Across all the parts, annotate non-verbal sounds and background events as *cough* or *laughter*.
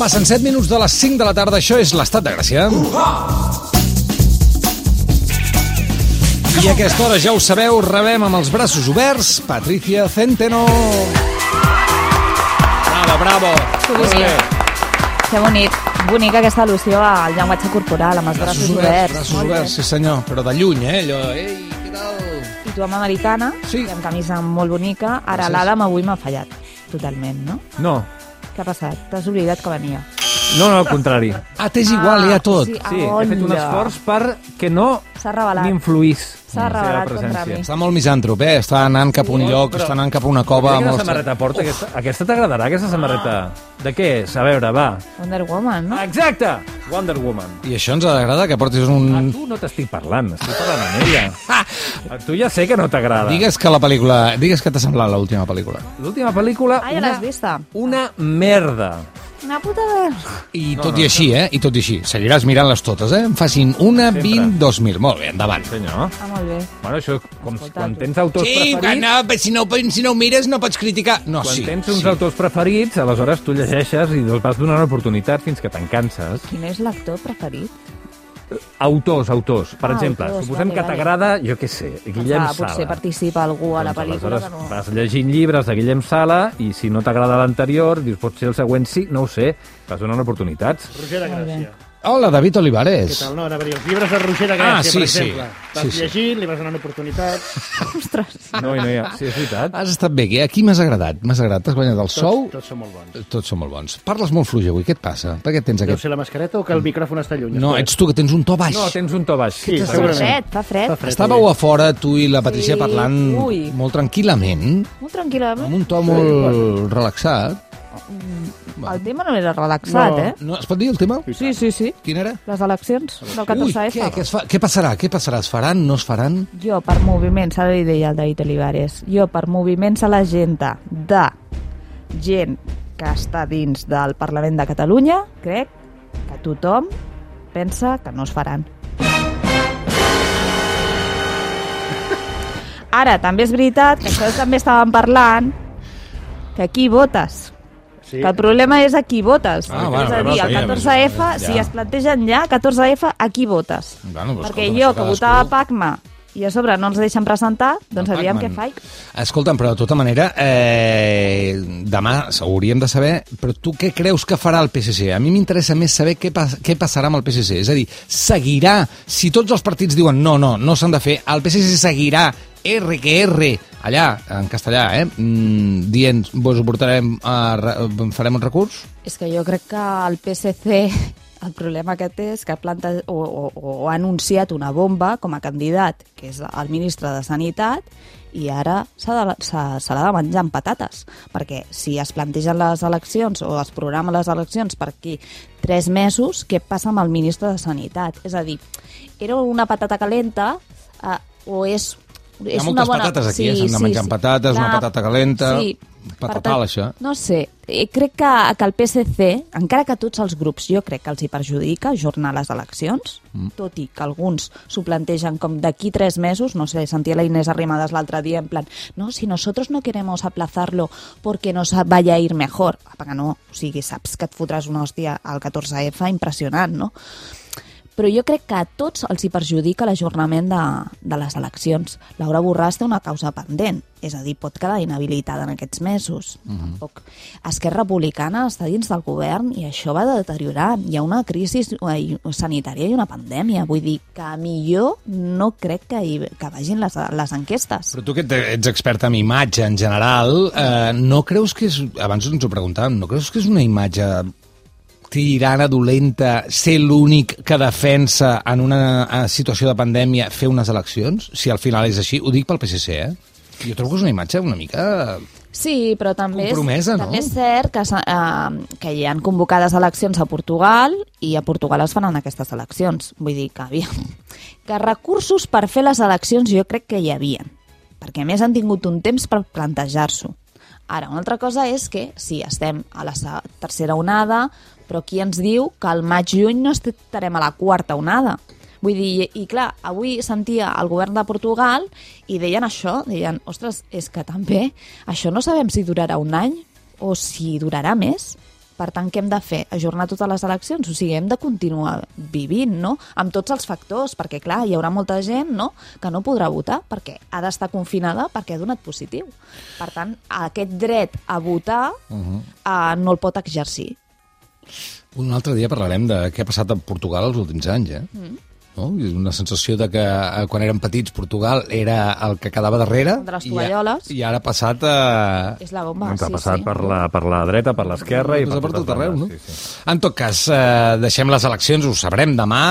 Passen 7 minuts de les 5 de la tarda, això és l'Estat de Gràcia. I a aquesta hora, ja ho sabeu, rebem amb els braços oberts Patricia Centeno. Bravo, bravo. Que bonic. Que bonic. Bonica aquesta al·lusió al llenguatge corporal, amb els braços, oberts. Braços Molt bé. oberts, sí senyor, però de lluny, eh? Allò, ei, què tal? I tu amb americana, Sí. i amb camisa molt bonica. Ara l'Adam avui m'ha fallat. Totalment, no? No, Què ha passat? T'has oblidat que venia. no, no, al contrari. Ah, t'és igual, ja tot. Sí, Sí, he fet un esforç per que no m'influís S'ha la seva revelat contra presència. mi. Està molt misantrop, eh? Està anant cap a un Sí, lloc, però- està anant cap a una cova. Quina molt- samarreta porta? Aquesta, aquesta t'agradarà, aquesta samarreta? De què és? A veure, va. Wonder Woman, no? Exacte! Wonder Woman. I això ens agrada, que portis A un... tu no t'estic parlant, estic parlant amb ella. A *laughs* tu ja sé que no t'agrada. Digues que la pel·lícula... Digues que t'ha semblat l'última pel·lícula. L'última pel·lícula... Ah, ja l'has vista? Una merda. Una puta merda. I tot i així, eh? I tot i així. Seguiràs mirant-les totes, eh? En facin una, Sempre. 20, 2.000. Molt bé, endavant. Senyor. Ah, molt bé. Bueno, això, com, Escolta, quan tens autors Sí, preferits... no, si no, si no ho mires no pots criticar. No, Quan sí. tens uns sí. autors preferits, aleshores tu llegeixes i els vas donant oportunitat fins que te'n canses. Quin és l'actor preferit? Autors, autors. Per Ah, exemple, autors, suposem vale, que vale. t'agrada, jo què sé, Guillem ah, Sala. potser participa algú a la Doncs pel·lícula aleshores que no... vas llegint llibres de Guillem Sala i si no t'agrada l'anterior, dius pot ser el següent sí, no ho sé, vas donant oportunitats. Roger de. Gràcia. Hola, David Olivares. Què tal? No, anava a dir, els llibres de Roger de Gràcia, Ah, sí, per sí. exemple. Vas Sí, sí. llegint, li vas donant oportunitats. *laughs* Ostres. No, no hi ha... Sí, és veritat. Has estat bé. A qui m'has agradat? M'has agradat? T'has guanyat el sou? Tots, tots són molt bons. Tots són molt bons. Parles molt fluix avui. Què et passa? Per què tens Deu aquest... ser la mascareta o que el micròfon està lluny? No, ets tu que tens un to baix. No, tens un to baix. Sí, Fa segurament. fred, fa fred. Fa fred. Estàveu a fora, tu i la Patricia, Sí, parlant ui. molt tranquil·lament, Molt tranquil·lament. amb un to molt relaxat. El tema no era relaxat, No. eh? No, es pot dir el tema? Sí, sí, sí. Quin era? Les eleccions del Ui, 14F. què, què, es fa? què passarà? Què passarà? Es faran? No es faran? Jo, per moviments, ara li deia el David Olivares, jo, per moviments a l'agenda de gent que està dins del Parlament de Catalunya, crec que tothom pensa que no es faran. Ara, també és veritat que això també estàvem parlant, que aquí votes. Sí. Que el problema és a qui votes. Ah, bueno, és a dir, el sí, 14F, ja. si es plantegen ja 14F, a qui votes? Bueno, doncs, Perquè jo, que cadascú- votava PACMA, i a sobre no ens deixen presentar, doncs El aviam què faig. Escolta'm, però de tota manera, eh, demà hauríem de saber, però tu què creus que farà el PSC? A mi m'interessa més saber què, pas, què passarà amb el PSC. És a dir, seguirà, si tots els partits diuen no, no, no s'han de fer, el PSC seguirà R que R, allà, en castellà, eh, mm, dient, vos ho portarem, a, re- farem un recurs? És que jo crec que el PSC *laughs* el problema que té és que planta, o, o, o ha anunciat una bomba com a candidat, que és el ministre de Sanitat, i ara de- se l'ha de menjar amb patates, perquè si es plantegen les eleccions o es programen les eleccions per aquí tres mesos, què passa amb el ministre de Sanitat? És a dir, era una patata calenta eh, o és Hi ha és moltes una bona... patates aquí, eh? S'han de menjar amb patates, una patata calenta, patatal, per tant, això. No sé, eh, crec que, que el PSC, encara que tots els grups jo crec que els hi perjudica ajornar les eleccions, mm. tot i que alguns s'ho plantegen com d'aquí tres mesos, no sé, sentia la Inés Arrimadas l'altre dia en plan, no, si nosotros no queremos aplazarlo porque nos vaya a ir mejor, apa que no, o sigui, saps que et fotràs una hòstia al 14F impressionant, no? Però jo crec que a tots els hi perjudica l'ajornament de, de les eleccions. Laura Borràs té una causa pendent, és a dir, pot quedar inhabilitada en aquests mesos. Uh -huh. Tampoc. Esquerra Republicana està dins del govern i això va deteriorant. Hi ha una crisi sanitària i una pandèmia. Vull dir que millor no crec que, hi, que vagin les, les enquestes. Però tu que ets- ets expert en imatge en general, eh, no creus que és... Abans ens ho preguntàvem, no creus que és una imatge tirana, dolenta, ser l'únic que defensa en una eh, situació de pandèmia fer unes eleccions? Si al final és així, ho dic pel PSC, eh? Jo trobo que és una imatge una mica... Sí, però també és, no? també és cert que, eh, que hi han convocades eleccions a Portugal i a Portugal es faran aquestes eleccions. Vull dir que, aviam, *laughs* que recursos per fer les eleccions jo crec que hi havien, perquè més han tingut un temps per plantejar-s'ho. Ara, una altra cosa és que sí, estem a la tercera onada, però qui ens diu que al maig-juny no estarem a la quarta onada? Vull dir, i, clar, avui sentia el govern de Portugal i deien això, deien, ostres, és que també això no sabem si durarà un any o si durarà més, Per tant, què hem de fer? Ajornar totes les eleccions? O sigui, hem de continuar vivint, no? Amb tots els factors, perquè, clar, hi haurà molta gent no? que no podrà votar perquè ha d'estar confinada perquè ha donat positiu. Per tant, aquest dret a votar uh -huh. uh, no el pot exercir. Un altre dia parlarem de què ha passat a Portugal els últims anys, eh? Mm. No? I una sensació de que eh, quan érem petits Portugal era el que quedava darrere De les i, tovalloles. i ara ha passat a... És la bomba, Ens ha sí, passat sí. per, la, per la dreta, per l'esquerra i Passa per, per tot arreu, no? Sí, sí. En tot cas, eh, deixem les eleccions, ho sabrem demà,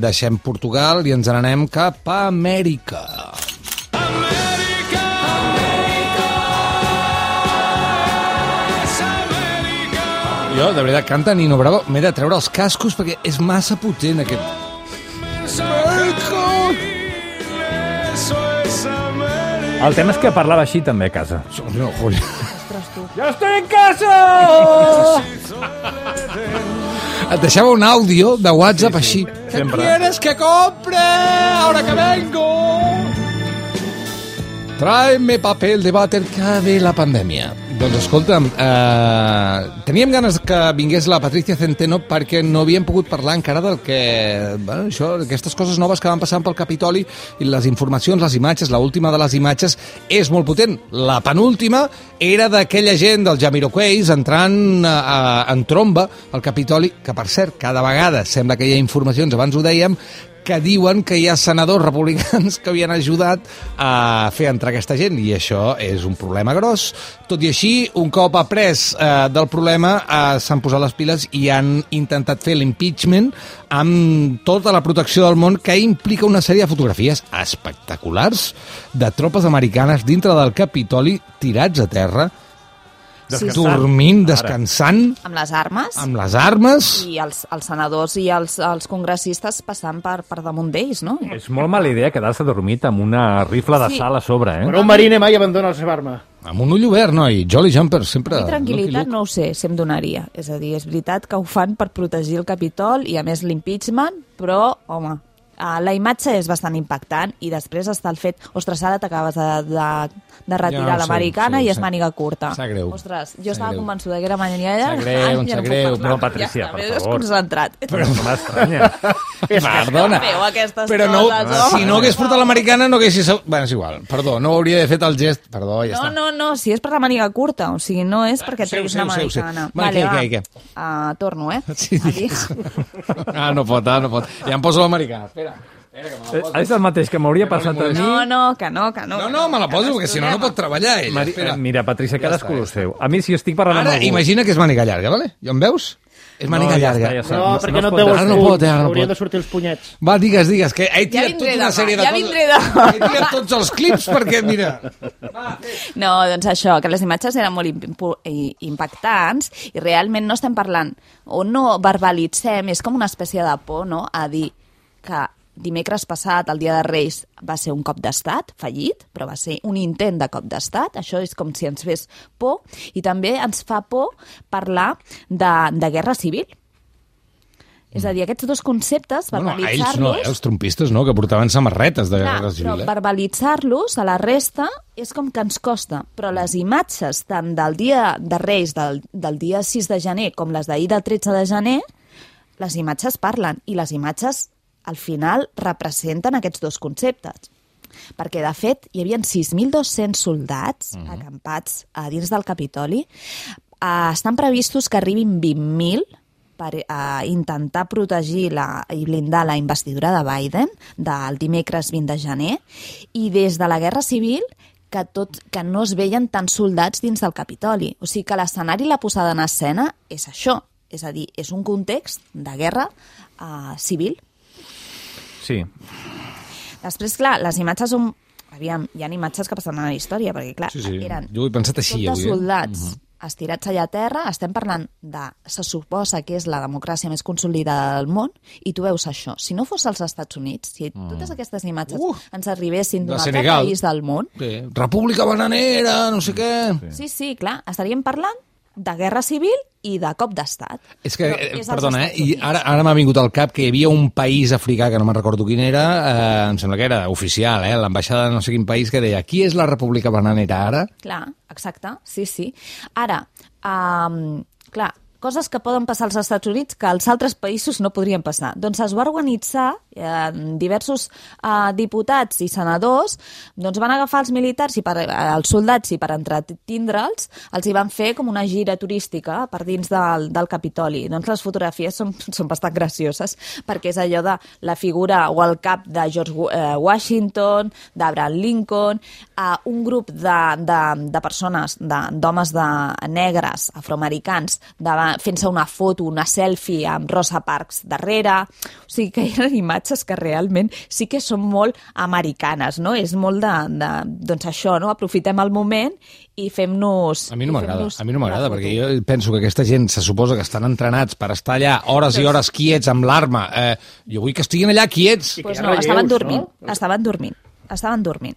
deixem Portugal i ens n'anem cap a Amèrica. Jo, de veritat, canta Nino Bravo. M'he de treure els cascos perquè és massa potent, aquest... El tema és que parlava així també a casa. No, joder. Ostres, tu. Ja estic en casa! Et deixava un àudio de WhatsApp així. ¿Qué sempre. quieres que compre ahora que vengo? Tráeme papel de váter que ve la pandèmia. Doncs escolta'm, eh, teníem ganes que vingués la Patricia Centeno perquè no havíem pogut parlar encara del que... Bueno, això, aquestes coses noves que van passant pel Capitoli i les informacions, les imatges, la última de les imatges és molt potent. La penúltima era d'aquella gent dels Jamiroquais entrant a, a, en tromba al Capitoli, que per cert, cada vegada sembla que hi ha informacions, abans ho dèiem, que diuen que hi ha senadors republicans que havien ajudat a fer entrar aquesta gent i això és un problema gros. Tot i així, un cop après eh, del problema, eh, s'han posat les piles i han intentat fer l'impeachment amb tota la protecció del món que implica una sèrie de fotografies espectaculars de tropes americanes dintre del Capitoli tirats a terra, Descansant. dormint, Ara. descansant, Amb les armes amb les armes... i els, els senadors i els, els congressistes passant per, per damunt d'ells, no? És molt mala idea quedar-se dormit amb una rifla de Sí. sal a sobre, eh? Però un marine mai abandona la seva arma. Amb un ull obert, noi. Jolly Jumper, sempre. I tranquil·litat no ho sé si em donaria. És a dir, és veritat que ho fan per protegir el Capitol i a més l'impeachment, però, home, uh, la imatge és bastant impactant i després està el fet, ostres, ara t'acabes de, de, de retirar Ja l'americana sí, i és sap- màniga curta. sap greu. Ostres, jo Sap estava greu. convençuda que era màniga llarga. Sap greu, Ai, ja sap puc greu. No, Patricia, ja per favor. m'he desconcentrat. Però no m'estranya. *laughs* Perdona. Però no, coses, home, si no hagués portat l'americana no haguessis... Bueno, és igual. Perdó, no hauria d'haver fet el gest. Perdó, ja No, està. no, no, si és per la màniga curta, o sigui, no és perquè sé, treguis sé, una americana. Va, què, què, què? Uh, torno, eh? Sí. *laughs* Ah, no pot, ah, no pot. Ja em poso l'americana. Espera. Espera, que me la Eh, poso. És el mateix que m'hauria passat a mi. No, no, que no, que no. No, que no, me la poso, que perquè si no, no pot treballar ella. Mari... Espera. eh, Mira, Patricia, Ja cadascú està, el ja seu. A mi, si estic parlant Ara, amb algú... imagina que és màniga llarga, vale? Ja em veus? És màniga No, ja llarga. està, ja està. No, No, perquè no no, es et pot veu els ara no pot, ara no Haurien pot. de sortir els punyets. Va, digues, digues, que he tirat vindré tota una sèrie de ja coses. vindré demà. He tirat tots els clips perquè, mira... No, doncs això, que les imatges eren molt impactants i realment no estem parlant o no verbalitzem, és com una espècie de por, no?, a dir que dimecres passat, el dia de Reis, va ser un cop d'estat, fallit, però va ser un intent de cop d'estat. Això és com si ens fes por. I també ens fa por parlar de, de guerra civil. És a dir, aquests dos conceptes, Bueno, a ells verbalitzar-los... no, eh? els trompistes no, que portaven samarretes de Clar, guerra però civil. Eh? verbalitzar-los a la resta és com que ens costa, però les imatges tant del dia de Reis, del, del dia 6 de gener, com les d'ahir del 13 de gener, les imatges parlen, i les imatges al final representen aquests dos conceptes. Perquè, de fet, hi havia 6.200 soldats Mhm. acampats a dins del Capitoli. Uh, estan previstos que arribin 20.000 per uh, intentar protegir la, i blindar la investidura de Biden del dimecres 20 de gener i des de la Guerra Civil que, tot, que no es veien tants soldats dins del Capitoli. O sigui que l'escenari i la posada en escena és això. És a dir, és un context de guerra uh, civil. Sí. Després, clar, les imatges són... Aviam, hi ha imatges que passen a la història, perquè, clar, Sí, sí. eren Jo ho he pensat així, avui, eh? soldats estirats allà a terra, estem parlant de... Se suposa que és la democràcia més consolidada del món, i tu veus això. Si no fos als Estats Units, si totes aquestes imatges Uh! ens arribessin d'un altre país del món, Sí. República bananera, no sé què... sí, sí, clar, estaríem parlant de guerra civil i de cop d'estat. És que, Però eh, és perdona, eh? I ara, ara m'ha vingut al cap que hi havia un país africà, que no me'n recordo quin era, eh, em sembla que era oficial, eh? l'ambaixada de no sé quin país, que deia, qui és la República Bananera ara? Clar, exacte, sí, sí. Ara, um, clar, coses que poden passar als Estats Units que als altres països no podrien passar. Doncs es va organitzar, eh, diversos eh, diputats i senadors doncs van agafar els militars i per, eh, els soldats i per entretindre'ls els hi van fer com una gira turística per dins del, del Capitoli. Doncs les fotografies són, són bastant gracioses perquè és allò de la figura o el cap de George eh, Washington, d'Abraham Lincoln, eh, un grup de, de, de persones, d'homes de, de negres, afroamericans, fent-se una foto, una selfie amb Rosa Parks darrere. O sigui que eren imatges que realment sí que són molt americanes, no? És molt de, de doncs això, no? Aprofitem el moment i fem-nos... A mi no m'agrada, a mi no m'agrada, perquè jo penso que aquesta gent se suposa que estan entrenats per estar allà hores i hores quiets amb l'arma. Eh, jo vull que estiguin allà quiets. Pues no, estaven dormint, no? estaven dormint estaven dormint.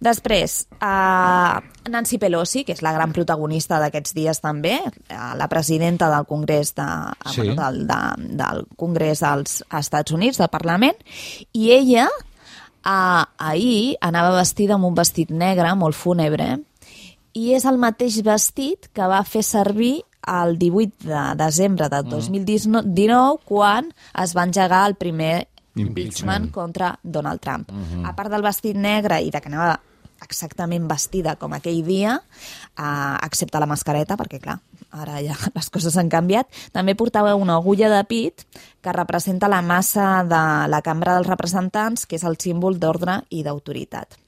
Després, eh, Nancy Pelosi, que és la gran protagonista d'aquests dies també, eh, la presidenta del Congrés de, eh, sí. bueno, del, de, del Congrés dels Estats Units, del Parlament, i ella eh, ahir anava vestida amb un vestit negre molt fúnebre, i és el mateix vestit que va fer servir el 18 de desembre del 2019 mm. quan es va engegar el primer impeachment contra Donald Trump. Mm -hmm. A part del vestit negre i de que anava exactament vestida com aquell dia, eh, excepte la mascareta, perquè, clar, ara ja *laughs* les coses han canviat, també portava una agulla de pit que representa la massa de la Cambra dels Representants, que és el símbol d'ordre i d'autoritat.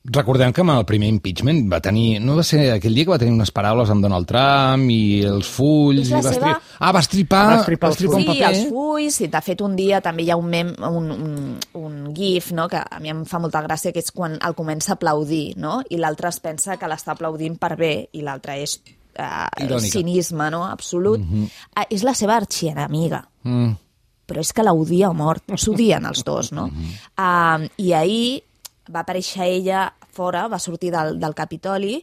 Recordem que amb el primer impeachment va tenir... No va ser aquell dia que va tenir unes paraules amb Donald Trump i els fulls... I va seva... estri... Ah, va estripar, va estripar, va estripar sí, un paper. els fulls, i de fet un dia també hi ha un, mem, un, un, un gif no? que a mi em fa molta gràcia, que és quan el comença a aplaudir, no? i l'altre es pensa que l'està aplaudint per bé, i l'altre és uh, cinisme no? absolut. Mm -hmm. és la seva arxienemiga. Mm però és que l'odia a mort, s'odien els dos, no? Mm -hmm. uh, I ahir va aparèixer ella fora, va sortir del, del Capitoli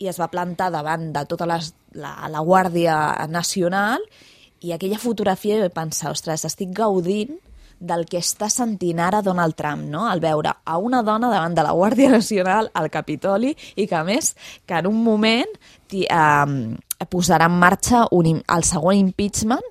i es va plantar davant de tota les, la, la Guàrdia Nacional i aquella fotografia va pensar, ostres, estic gaudint del que està sentint ara Donald Trump, no? al veure a una dona davant de la Guàrdia Nacional al Capitoli i que, a més, que en un moment eh, posarà en marxa un, el següent impeachment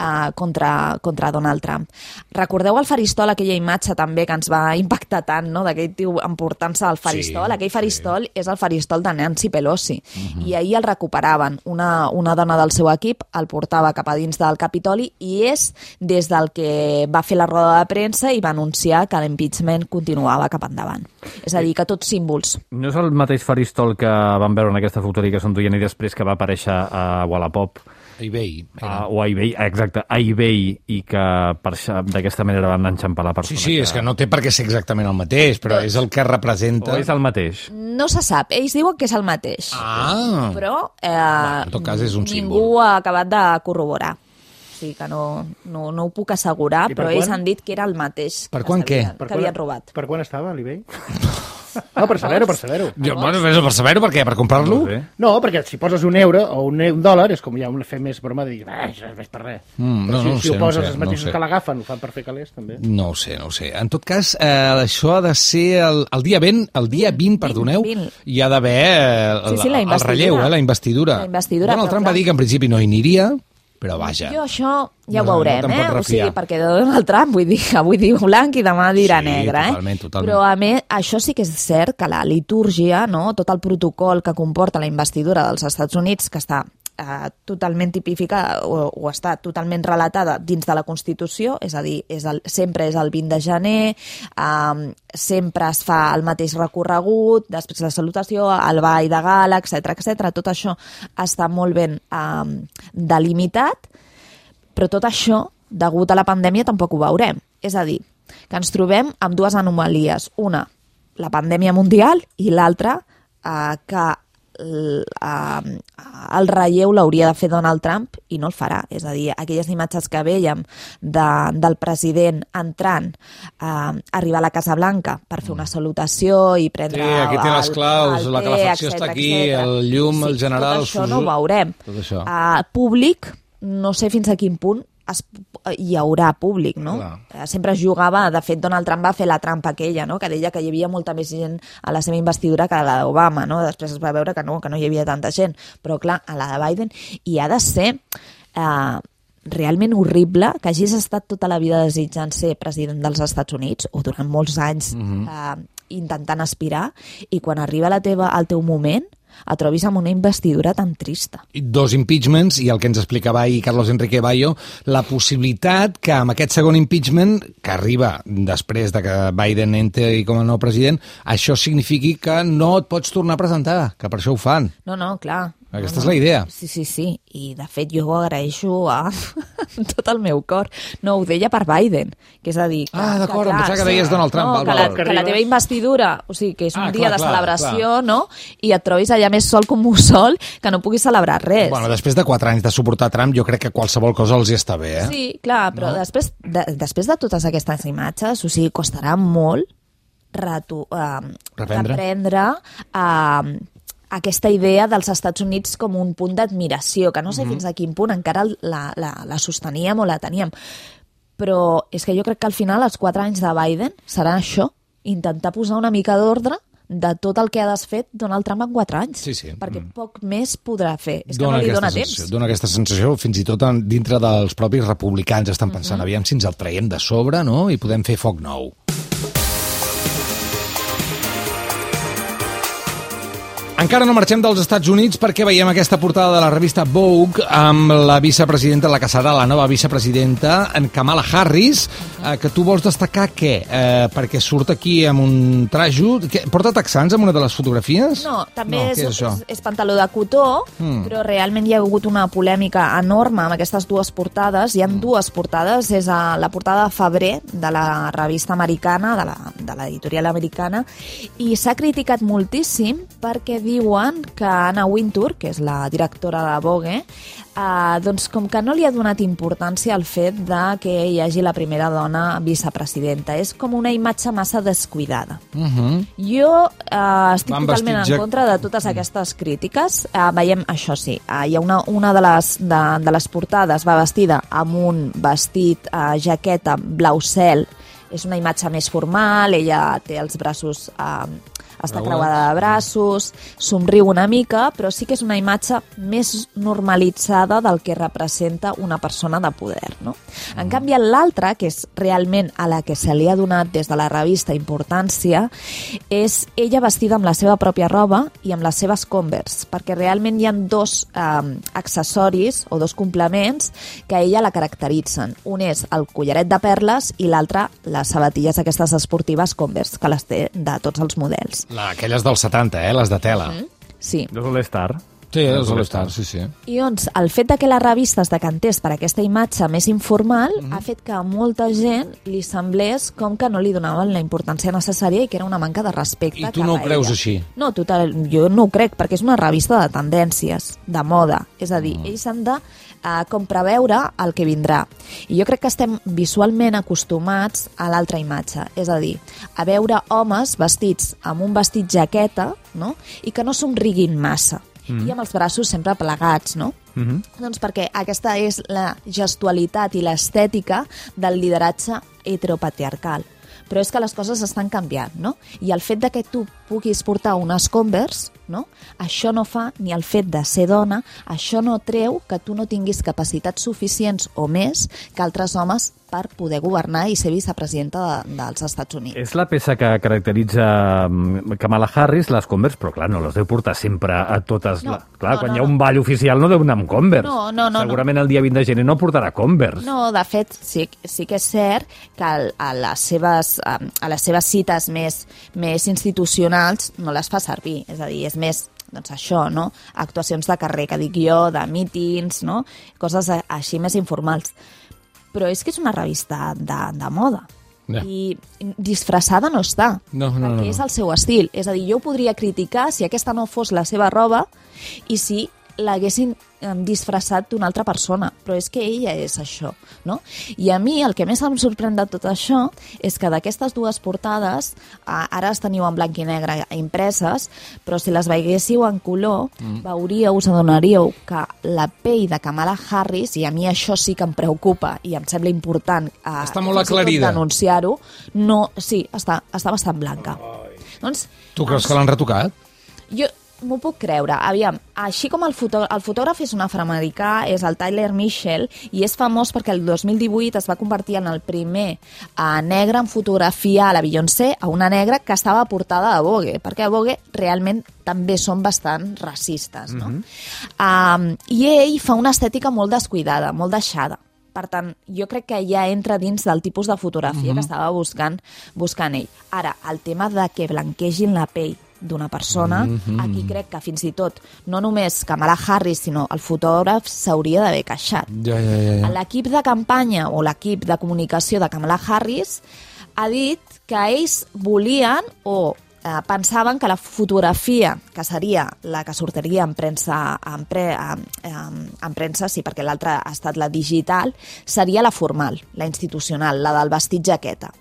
uh, contra, contra Donald Trump. Recordeu el faristol, aquella imatge també que ens va impactar tant, no?, d'aquell tio emportant-se al faristol. Sí, Aquell faristol sí. és el faristol de Nancy Pelosi. Uh mhm. -huh. I ahir el recuperaven. Una, una dona del seu equip el portava cap a dins del Capitoli i és des del que va fer la roda de premsa i va anunciar que l'impeachment continuava cap endavant. És a dir, que tots símbols. No és el mateix faristol que vam veure en aquesta fotografia que s'enduien i després que va aparèixer a Wallapop a eBay. Uh, o a eBay, exacte, a eBay, i que d'aquesta manera van enxampar la persona. Sí, sí, que... és que no té per què ser exactament el mateix, però és el que representa... O és el mateix? No se sap, ells diuen que és el mateix. Ah! Però eh, bueno, en tot cas és un ningú símbol. ha acabat de corroborar. O sigui que no, no, no ho puc assegurar, però ells han dit que era el mateix per quan què? que havien robat. Per quan estava a l'eBay? *laughs* No, per saber-ho, per saber-ho. Bueno, per saber-ho, per què? Per comprar-lo? No, no, perquè si poses un euro o un, un dòlar, és com ja un fer més broma de dir, eh, això és per res. Mm, no, si, no, si sé, ho poses no sé, els mateixos no sé. que l'agafen, ho fan per fer calés, també. No ho sé, no ho sé. En tot cas, eh, això ha de ser el, el dia 20, el dia 20, perdoneu, 20. hi ha d'haver eh, sí, sí, el, el relleu, eh, la investidura. La investidura. Donald Trump va dir que en principi no hi aniria, però vaja. Jo això ja ho veurem, no eh? O sigui, perquè Donald Trump, vull dir, *laughs* avui diu blanc i demà dirà sí, negre, eh? Totalment, totalment. Però a més, això sí que és cert que la litúrgia, no? tot el protocol que comporta la investidura dels Estats Units, que està eh, totalment tipificada o, o està totalment relatada dins de la Constitució, és a dir, és el, sempre és el 20 de gener, eh, sempre es fa el mateix recorregut, després la salutació, el ball de gala, etc etc. Tot això està molt ben eh, delimitat, però tot això, degut a la pandèmia, tampoc ho veurem. És a dir, que ens trobem amb dues anomalies. Una, la pandèmia mundial, i l'altra, eh, que el, el relleu l'hauria de fer Donald Trump i no el farà. És a dir, aquelles imatges que veiem de, del president entrant, eh, arribar a la Casa Blanca per fer una salutació i prendre... Sí, aquí té les claus, el, el la calefacció està aquí, etcètera. el llum, sí, el general... Tot això no ho veurem. Tot això. Uh, públic, no sé fins a quin punt es, hi haurà públic, no? Clar. Eh, sempre es jugava, de fet Donald Trump va fer la trampa aquella, no? que deia que hi havia molta més gent a la seva investidura que a la d'Obama, no? després es va veure que no, que no hi havia tanta gent, però clar, a la de Biden, i ha de ser eh, realment horrible que hagis estat tota la vida desitjant ser president dels Estats Units o durant molts anys eh, intentant aspirar i quan arriba la teva, el teu moment et trobis amb una investidura tan trista. Dos impeachments i el que ens explicava ahir Carlos Enrique Bayo, la possibilitat que amb aquest segon impeachment, que arriba després de que Biden entri com a nou president, això signifiqui que no et pots tornar a presentar, que per això ho fan. No, no, clar. Aquesta no, és la idea. Sí, sí, sí. I, de fet, jo ho agraeixo a... amb *laughs* tot el meu cor. No, ho deia per Biden, que és a dir... Que, Ah, d'acord, em clar, pensava que deies Donald Trump, No, val, que, la, val. que la teva investidura, o sigui, que és un Ah, dia clar, de clar, celebració, no? I et trobis allà més sol com un sol, que no puguis celebrar res. Bueno, després de quatre anys de suportar Trump, jo crec que qualsevol cosa els hi està bé, eh? Sí, clar, però no? després, de, després de totes aquestes imatges, o sigui, costarà molt retu, uh, Reprendre. reprendre uh, aquesta idea dels Estats Units com un punt d'admiració, que no sé mm -hmm. fins a quin punt encara la, la, la sosteníem o la teníem. Però és que jo crec que al final els quatre anys de Biden serà això, intentar posar una mica d'ordre de tot el que ha desfet Donald Trump en quatre anys. Sí, sí. Perquè Mm. poc més podrà fer. És que no li dona sensació, temps. dona aquesta sensació, fins i tot en, dintre dels propis republicans estan pensant, uh -huh. aviam si ens el traiem de sobre, no?, i podem fer foc nou. Encara no marxem dels Estats Units perquè veiem aquesta portada de la revista Vogue amb la vicepresidenta, la que serà la nova vicepresidenta, en Kamala Harris, eh, que tu vols destacar què? Eh, perquè surt aquí amb un trajo... Que, porta texans en una de les fotografies? No, també No, és, és és, és pantaló de cotó, Mm. però realment hi ha hagut una polèmica enorme amb aquestes dues portades. Hi ha mm. dues portades, és a la portada de febrer de la revista americana, de la- de l'editorial americana, i s'ha criticat moltíssim perquè diuen que Anna Wintour, que és la directora de Vogue, eh, doncs com que no li ha donat importància al fet de que hi hagi la primera dona vicepresidenta. És com una imatge massa descuidada. Uh -huh. Jo eh, estic Van totalment vestits ja- en contra de totes aquestes crítiques. Eh, veiem això sí, eh, hi ha una, una de, les, de, de les portades va vestida amb un vestit, eh, jaqueta blau cel, és una imatge més formal, ella té els braços... Eh, està creuada de braços, somriu una mica, però sí que és una imatge més normalitzada del que representa una persona de poder. No? En canvi, l'altra, que és realment a la que se li ha donat des de la revista importància, és ella vestida amb la seva pròpia roba i amb les seves Converse, perquè realment hi ha dos eh, accessoris o dos complements que a ella la caracteritzen. Un és el collaret de perles i l'altre les sabatilles aquestes esportives Converse, que les té de tots els models. La, aquelles del 70, eh? Les de tela. Mm. Sí. De l'Star. Sí, els All-Star, sí, sí. I doncs el fet de que la revista es decantés per aquesta imatge més informal mm -hmm. ha fet que a molta gent li semblés com que no li donaven la importància necessària i que era una manca de respecte I tu no ho creus ella. així? No, total, jo no ho crec, perquè és una revista de tendències, de moda. És a dir, mm. ells han de uh, com preveure el que vindrà. I jo crec que estem visualment acostumats a l'altra imatge. És a dir, a veure homes vestits amb un vestit jaqueta no? i que no somriguin massa. Mm. I amb els braços sempre plegats, no? Mm -hmm. Doncs perquè aquesta és la gestualitat i l'estètica del lideratge heteropatriarcal. Però és que les coses estan canviant, no? I el fet de que tu puguis portar unes Converse, no? Això no fa ni el fet de ser dona, això no treu que tu no tinguis capacitats suficients o més que altres homes per poder governar i ser vicepresidenta de, dels Estats Units. És la peça que caracteritza mm, Kamala Harris, les Converse, però clar, no les deu portar sempre a totes. No, la... Clar, no, quan no, hi ha no. un ball oficial no deu anar amb Converse. No, no, no, Segurament el dia 20 de gener no portarà Converse. No, de fet, sí, sí que és cert que a les seves, a les seves cites més, més institucionals no les fa servir. És a dir, és més doncs això, no? Actuacions de carrer, que dic jo, de mítings, no? Coses així més informals. Però és que és una revista de, de moda. Ja. I disfressada no està, No, no, no, perquè no. és el seu estil. És a dir, jo podria criticar si aquesta no fos la seva roba i si l'haguessin disfressat d'una altra persona, però és que ella és això, no? I a mi el que més em sorprèn de tot això és que d'aquestes dues portades, ara les teniu en blanc i negre impreses, però si les veiéssiu en color, mm. veuríeu, us adonaríeu que la pell de Kamala Harris, i a mi això sí que em preocupa i em sembla important eh, Està molt aclarida. denunciar-ho, no, sí, està, està bastant blanca. Doncs, Tu creus que l'han retocat? jo, m'ho puc creure. Aviam, així com el, fotò el fotògraf és un afroamericà, és el Tyler Mitchell, i és famós perquè el 2018 es va convertir en el primer eh, negre en fotografia a la Beyoncé, a una negra que estava portada a Vogue, perquè a Vogue realment també són bastant racistes, no? Mm -hmm. um, I ell fa una estètica molt descuidada, molt deixada. Per tant, jo crec que ja entra dins del tipus de fotografia mm -hmm. que estava buscant, buscant ell. Ara, el tema de que blanquegin la pell d'una persona, mm -hmm. aquí crec que fins i tot, no només Kamala Harris, sinó el fotògraf s'hauria d'haver queixat. Ja, ja, ja. ja. L'equip de campanya o l'equip de comunicació de Kamala Harris ha dit que ells volien o eh, pensaven que la fotografia, que seria la que sortiria en premsa, en, pre, en, en, en premsa sí, perquè l'altra ha estat la digital, seria la formal, la institucional, la del vestit jaqueta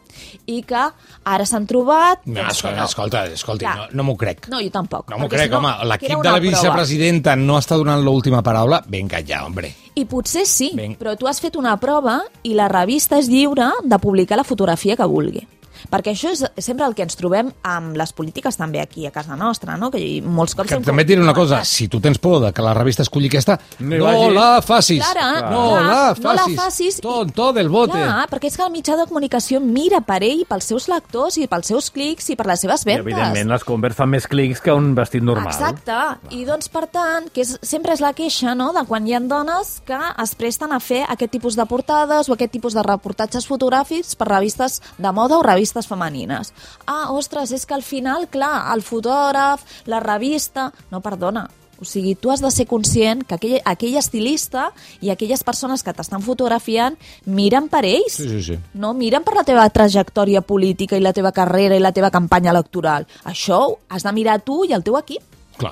i que ara s'han trobat... No, doncs, escolta, escolta, escolta Clar. no, no m'ho crec. No, jo tampoc. No m'ho crec, si home. L'equip de la una prova. vicepresidenta no està donant l'última paraula. Vinga ja, hombre. I potser sí, Vinga. però tu has fet una prova i la revista és lliure de publicar la fotografia que vulgui. Perquè això és sempre el que ens trobem amb les polítiques també aquí a casa nostra, no? que molts cops... Que també et diré una cosa, si tu tens por de que la revista escolli aquesta, No no la facis. Clar, no clar, la no la facis. facis. Tonto del bote. Clar, perquè és que el mitjà de comunicació mira per ell, pels seus lectors i pels seus clics i per les seves I, vendes. evidentment, les Converse fan més clics que un vestit normal. Exacte. I doncs, per tant, que és, sempre és la queixa, no?, de quan hi ha dones que es presten a fer aquest tipus de portades o aquest tipus de reportatges fotogràfics per revistes de moda o revistes femenines. Ah, ostres, és que al final, clar, el fotògraf, la revista... No, perdona, o sigui, tu has de ser conscient que aquell, aquell estilista i aquelles persones que t'estan fotografiant miren per ells. Sí, sí, sí. No miren per la teva trajectòria política i la teva carrera i la teva campanya electoral. Això has de mirar tu i el teu equip. Clar.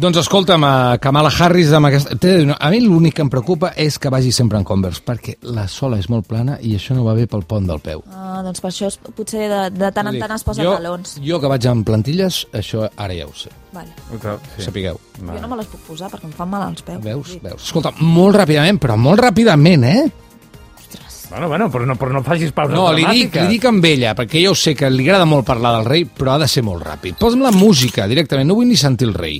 Doncs escolta'm, eh, Kamala Harris amb aquesta... A mi l'únic que em preocupa és que vagi sempre en Converse, perquè la sola és molt plana i això no va bé pel pont del peu. Ah, doncs per això es, potser de, de tant en tant es posa jo, talons. Jo que vaig amb plantilles, això ara ja ho sé. Vale. Sí. Sapigueu. Jo no me les puc posar perquè em fan mal als peus. Veus? Veus? Escolta, molt ràpidament, però molt ràpidament, eh? Bueno, bueno, però no, però no facis pausa No, li dic, li dic amb ella, perquè jo sé que li agrada molt parlar del rei, però ha de ser molt ràpid. Posa'm la música directament, no vull ni sentir el rei.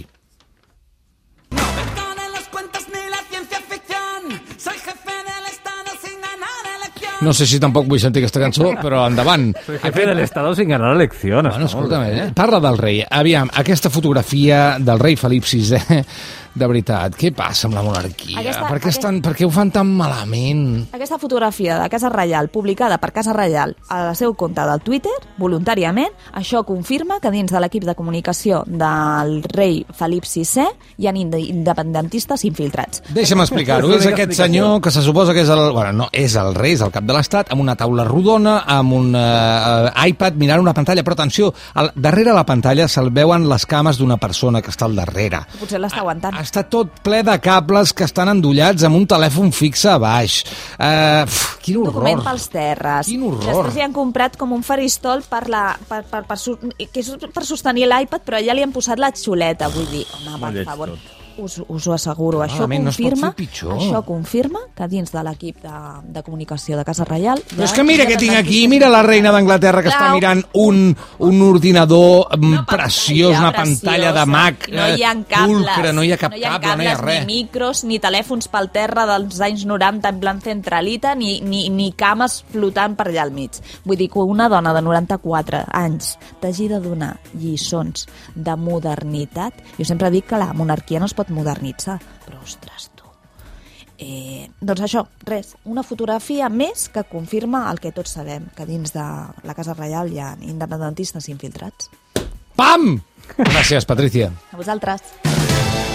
No sé si tampoc vull sentir aquesta cançó, però endavant. Soy jefe del Estado sin ganar eleccions. Bueno, escolta'm, eh? parla del rei. Aviam, aquesta fotografia del rei Felip VI, de veritat, què passa amb la monarquia? Aquesta- per, què aquest- estan, per què ho fan tan malament? Aquesta fotografia de Casa Reial, publicada per Casa Reial al seu compte del Twitter, voluntàriament, això confirma que dins de l'equip de comunicació del rei Felip VI hi ha ind- independentistes infiltrats. Deixa'm explicar-ho. És aquest senyor que se suposa que és el... Bueno, no, és el rei, és el cap de l'Estat, amb una taula rodona, amb un uh, iPad mirant una pantalla. Però atenció, al, darrere la pantalla se'l veuen les cames d'una persona que està al darrere. Potser l'està aguantant. Està tot ple de cables que estan endollats amb un telèfon fixe a baix. Uh, pf, quin horror. document pels terres. Quin horror. Després li han comprat com un faristol per, la, per, per, per, que és per sostenir l'iPad, però allà li han posat la xuleta. Vull dir, home, per favor, tot. Us, us ho asseguro. Això no es pot confirma, pitjor. això confirma que dins de l'equip de, de comunicació de Casa Reial... Però és que mira què tinc aquí, mira la reina d'Anglaterra que està Clau. mirant un, un ordinador mm, Una preciós, pantalla una pantalla de preciosa. Mac no hi ha eh, cables, ultra, no hi ha cap no hi ha cable, no hi ha cables, res. ni micros, ni telèfons pel terra dels anys 90 en plan centralita, ni, ni, ni cames flotant per allà al mig. Vull dir que una dona de 94 anys t'hagi de donar lliçons de modernitat. Jo sempre dic que la monarquia no es pot modernitzar, però ostres, tu. Eh, doncs això, res, una fotografia més que confirma el que tots sabem, que dins de la Casa Reial hi ha independentistes infiltrats. Pam! Gràcies, Patricia. A vosaltres.